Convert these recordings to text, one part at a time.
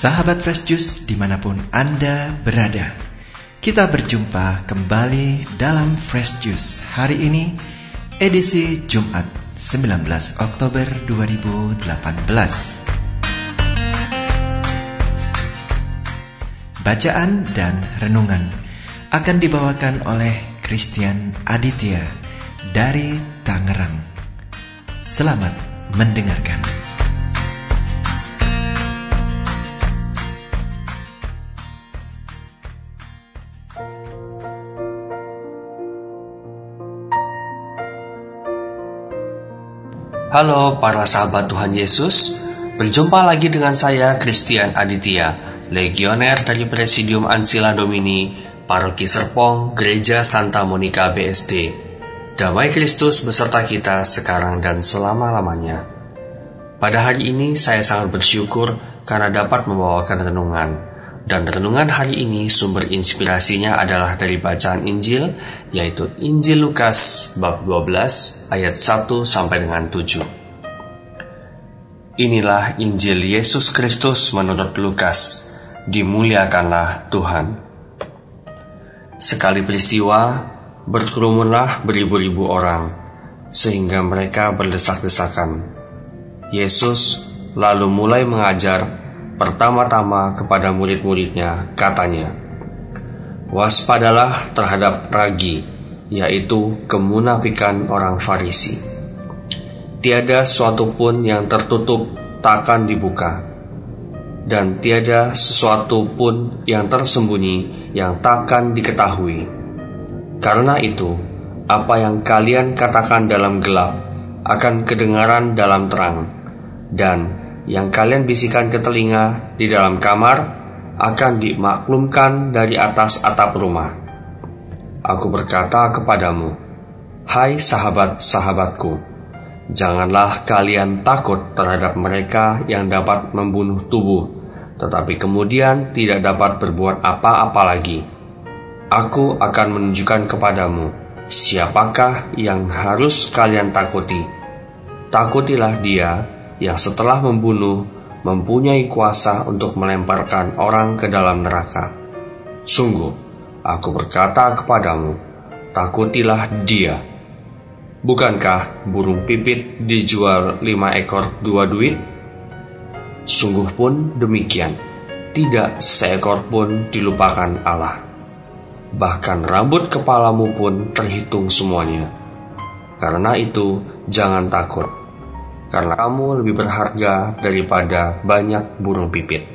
Sahabat Fresh Juice di mana pun Anda berada. Kita berjumpa kembali dalam Fresh Juice Hari ini edisi Jumat 19 Oktober 2018 Bacaan dan renungan akan dibawakan oleh Christian Aditya dari Tangerang. Selamat mendengarkan Halo para sahabat Tuhan Yesus, berjumpa lagi dengan saya Christian Aditya, legioner dari Presidium Ansila Domini, Paroki Serpong, Gereja Santa Monica BSD. Damai Kristus beserta kita sekarang dan selama-lamanya. Pada hari ini saya sangat bersyukur karena dapat membawakan renungan dan renungan hari ini sumber inspirasinya adalah dari bacaan Injil, yaitu Injil Lukas bab 12 ayat 1 sampai dengan 7. Inilah Injil Yesus Kristus menurut Lukas. Dimuliakanlah Tuhan. Sekali peristiwa, berkerumunlah beribu-ribu orang, sehingga mereka berdesak-desakan. Yesus lalu mulai mengajar pertama-tama kepada murid-muridnya, katanya, Waspadalah terhadap ragi, yaitu kemunafikan orang Farisi. Tiada sesuatu pun yang tertutup takkan dibuka, dan tiada sesuatu pun yang tersembunyi yang takkan diketahui. Karena itu, apa yang kalian katakan dalam gelap akan kedengaran dalam terang, dan yang kalian bisikan ke telinga di dalam kamar akan dimaklumkan dari atas atap rumah. Aku berkata kepadamu, hai sahabat-sahabatku, janganlah kalian takut terhadap mereka yang dapat membunuh tubuh, tetapi kemudian tidak dapat berbuat apa-apa lagi. Aku akan menunjukkan kepadamu siapakah yang harus kalian takuti. Takutilah dia yang setelah membunuh mempunyai kuasa untuk melemparkan orang ke dalam neraka. Sungguh, aku berkata kepadamu, takutilah dia. Bukankah burung pipit dijual lima ekor dua duit? Sungguh pun demikian, tidak seekor pun dilupakan Allah. Bahkan rambut kepalamu pun terhitung semuanya. Karena itu, jangan takut karena kamu lebih berharga daripada banyak burung pipit.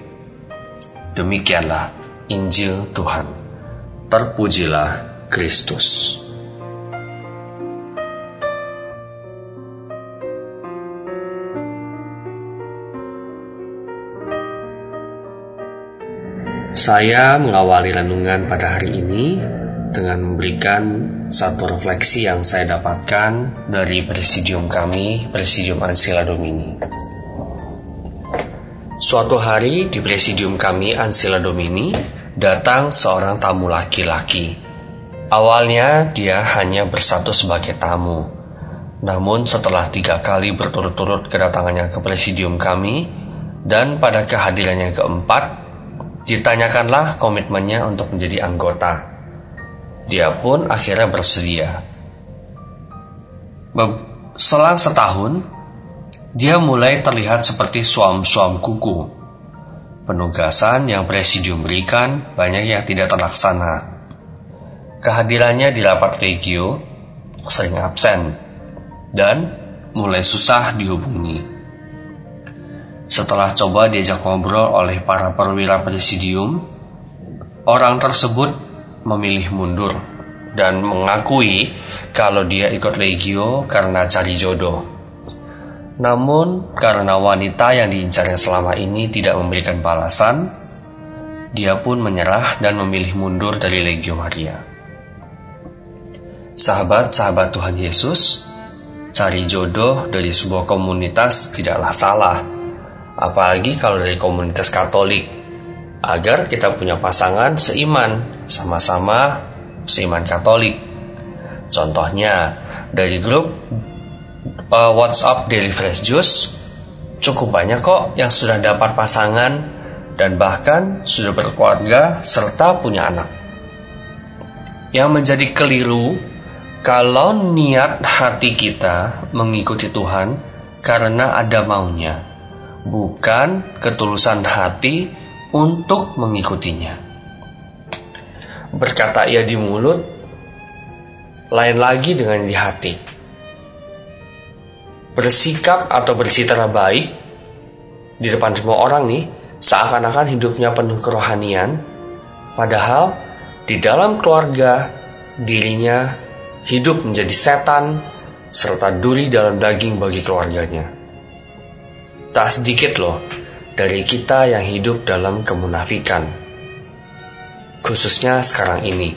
Demikianlah Injil Tuhan. Terpujilah Kristus. Saya mengawali renungan pada hari ini dengan memberikan satu refleksi yang saya dapatkan dari presidium kami, Presidium Ansila Domini. Suatu hari di presidium kami Ansila Domini datang seorang tamu laki-laki. Awalnya dia hanya bersatu sebagai tamu. Namun setelah tiga kali berturut-turut kedatangannya ke presidium kami dan pada kehadirannya keempat, ditanyakanlah komitmennya untuk menjadi anggota dia pun akhirnya bersedia. Selang setahun, dia mulai terlihat seperti suam-suam kuku. Penugasan yang presidium berikan banyak yang tidak terlaksana. Kehadirannya di rapat regio sering absen dan mulai susah dihubungi. Setelah coba diajak ngobrol oleh para perwira presidium, orang tersebut memilih mundur dan mengakui kalau dia ikut legio karena cari jodoh. Namun, karena wanita yang diincarnya selama ini tidak memberikan balasan, dia pun menyerah dan memilih mundur dari Legio Maria. Sahabat-sahabat Tuhan Yesus, cari jodoh dari sebuah komunitas tidaklah salah, apalagi kalau dari komunitas Katolik, agar kita punya pasangan seiman sama-sama seiman Katolik. Contohnya dari grup uh, WhatsApp Daily Fresh Juice cukup banyak kok yang sudah dapat pasangan dan bahkan sudah berkeluarga serta punya anak. Yang menjadi keliru kalau niat hati kita mengikuti Tuhan karena ada maunya, bukan ketulusan hati untuk mengikutinya. Berkata ia di mulut, lain lagi dengan di hati. Bersikap atau bercitra baik di depan semua orang nih, seakan-akan hidupnya penuh kerohanian, padahal di dalam keluarga dirinya hidup menjadi setan serta duri dalam daging bagi keluarganya. Tak sedikit loh dari kita yang hidup dalam kemunafikan. Khususnya sekarang ini,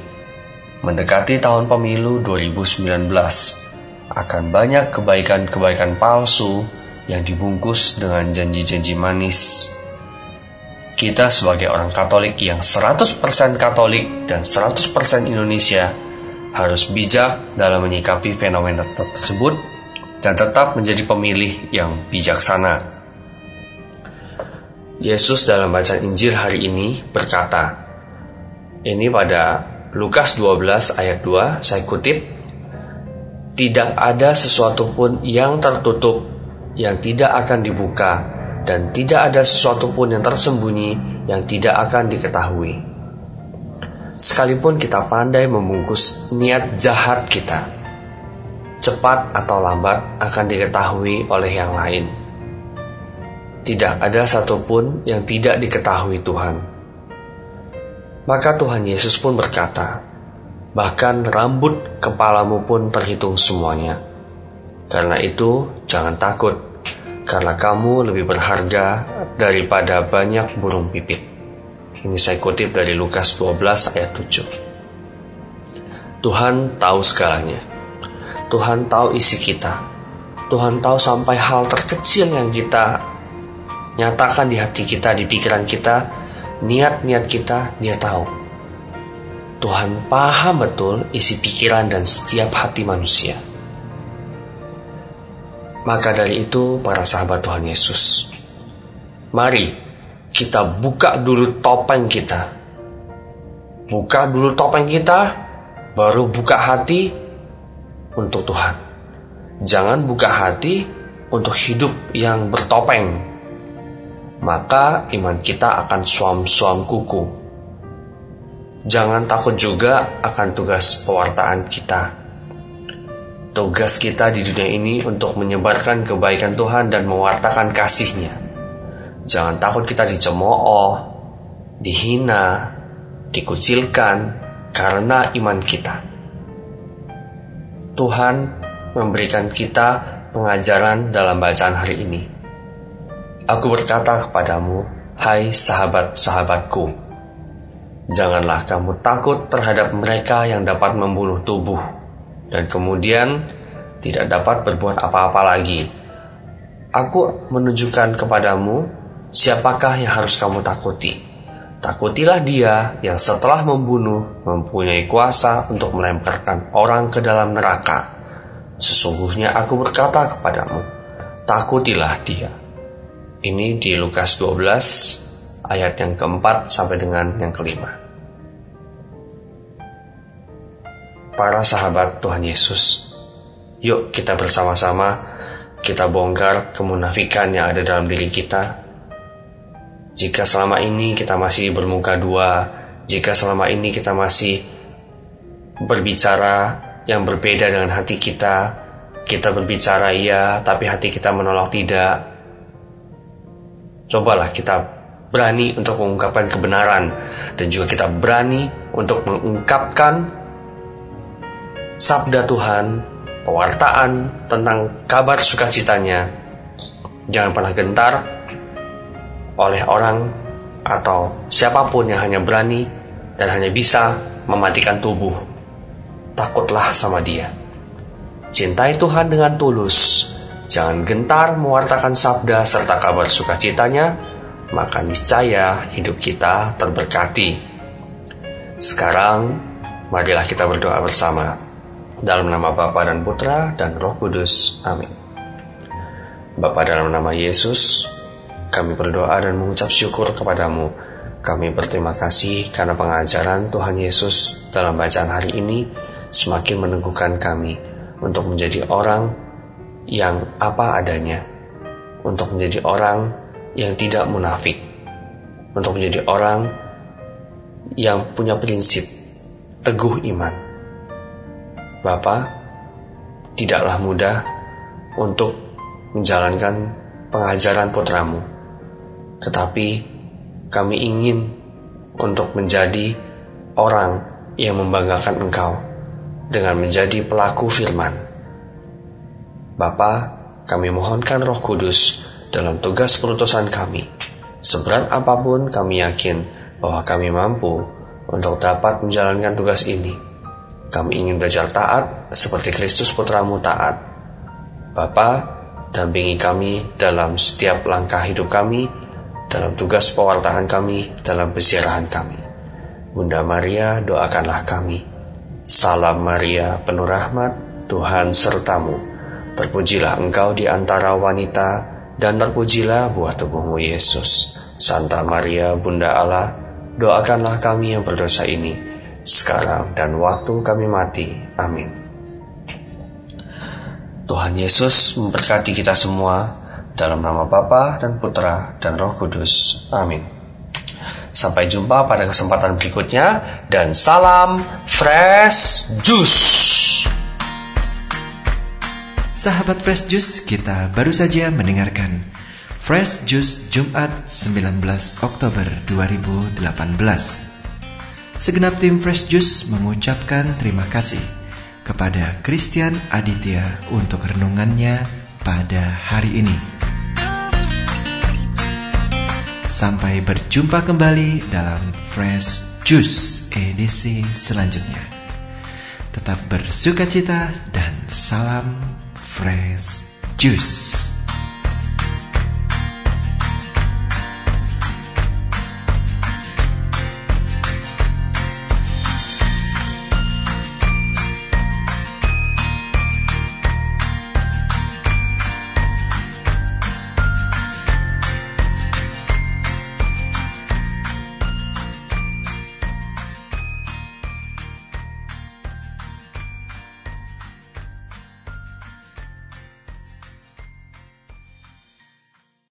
mendekati tahun pemilu 2019, akan banyak kebaikan-kebaikan palsu yang dibungkus dengan janji-janji manis kita sebagai orang Katolik yang 100% Katolik dan 100% Indonesia harus bijak dalam menyikapi fenomena tersebut dan tetap menjadi pemilih yang bijaksana. Yesus dalam bacaan Injil hari ini berkata, ini pada Lukas 12 ayat 2, saya kutip, Tidak ada sesuatu pun yang tertutup yang tidak akan dibuka dan tidak ada sesuatu pun yang tersembunyi yang tidak akan diketahui. Sekalipun kita pandai membungkus niat jahat kita, cepat atau lambat akan diketahui oleh yang lain. Tidak ada satupun yang tidak diketahui Tuhan. Maka Tuhan Yesus pun berkata, bahkan rambut kepalamu pun terhitung semuanya. Karena itu, jangan takut, karena kamu lebih berharga daripada banyak burung pipit. Ini saya kutip dari Lukas 12 ayat 7. Tuhan tahu segalanya. Tuhan tahu isi kita. Tuhan tahu sampai hal terkecil yang kita nyatakan di hati kita, di pikiran kita, niat-niat kita, dia tahu. Tuhan paham betul isi pikiran dan setiap hati manusia. Maka dari itu, para sahabat Tuhan Yesus, mari kita buka dulu topeng kita. Buka dulu topeng kita, baru buka hati untuk Tuhan. Jangan buka hati untuk hidup yang bertopeng. Maka iman kita akan suam-suam kuku. Jangan takut juga akan tugas pewartaan kita Tugas kita di dunia ini untuk menyebarkan kebaikan Tuhan dan mewartakan kasihnya. Jangan takut kita dicemooh, dihina, dikucilkan karena iman kita. Tuhan memberikan kita pengajaran dalam bacaan hari ini. Aku berkata kepadamu, hai sahabat-sahabatku, janganlah kamu takut terhadap mereka yang dapat membunuh tubuh dan kemudian tidak dapat berbuat apa-apa lagi. Aku menunjukkan kepadamu siapakah yang harus kamu takuti. Takutilah dia yang setelah membunuh mempunyai kuasa untuk melemparkan orang ke dalam neraka. Sesungguhnya aku berkata kepadamu, takutilah dia. Ini di Lukas 12 ayat yang keempat sampai dengan yang kelima. para sahabat Tuhan Yesus. Yuk kita bersama-sama kita bongkar kemunafikan yang ada dalam diri kita. Jika selama ini kita masih bermuka dua, jika selama ini kita masih berbicara yang berbeda dengan hati kita, kita berbicara iya, tapi hati kita menolak tidak. Cobalah kita berani untuk mengungkapkan kebenaran dan juga kita berani untuk mengungkapkan sabda Tuhan, pewartaan tentang kabar sukacitanya. Jangan pernah gentar oleh orang atau siapa pun yang hanya berani dan hanya bisa mematikan tubuh. Takutlah sama dia. Cintai Tuhan dengan tulus. Jangan gentar mewartakan sabda serta kabar sukacitanya, maka niscaya hidup kita terberkati. Sekarang, marilah kita berdoa bersama. Dalam nama Bapa dan Putra dan Roh Kudus. Amin. Bapa dalam nama Yesus, kami berdoa dan mengucap syukur kepadamu. Kami berterima kasih karena pengajaran Tuhan Yesus dalam bacaan hari ini semakin meneguhkan kami untuk menjadi orang yang apa adanya, untuk menjadi orang yang tidak munafik, untuk menjadi orang yang punya prinsip teguh iman. Bapa, tidaklah mudah untuk menjalankan pengajaran putramu, tetapi kami ingin untuk menjadi orang yang membanggakan engkau dengan menjadi pelaku firman. Bapa, kami mohonkan roh kudus dalam tugas perutusan kami. Seberat apa pun kami yakin bahwa kami mampu untuk dapat menjalankan tugas ini. Kami ingin belajar taat seperti Kristus putramu taat. Bapa, dampingi kami dalam setiap langkah hidup kami, dalam tugas pewartaan kami, dalam peziarahan kami. Bunda Maria, doakanlah kami. Salam Maria, penuh rahmat, Tuhan sertamu. Terpujilah engkau di antara wanita, dan terpujilah buah tubuhmu Yesus. Santa Maria, Bunda Allah, doakanlah kami yang berdosa ini, sekarang dan waktu kami mati. Amin. Tuhan Yesus memberkati kita semua dalam nama Bapa dan Putra dan Roh Kudus. Amin. Sampai jumpa pada kesempatan berikutnya dan salam fresh juice. Sahabat Fresh Juice, kita baru saja mendengarkan Fresh Juice Jumat 19 Oktober 2018. Segenap tim Fresh Juice mengucapkan terima kasih kepada Christian Aditya untuk renungannya pada hari ini. Sampai berjumpa kembali dalam Fresh Juice edisi selanjutnya. Tetap bersuka cita dan salam Fresh Juice.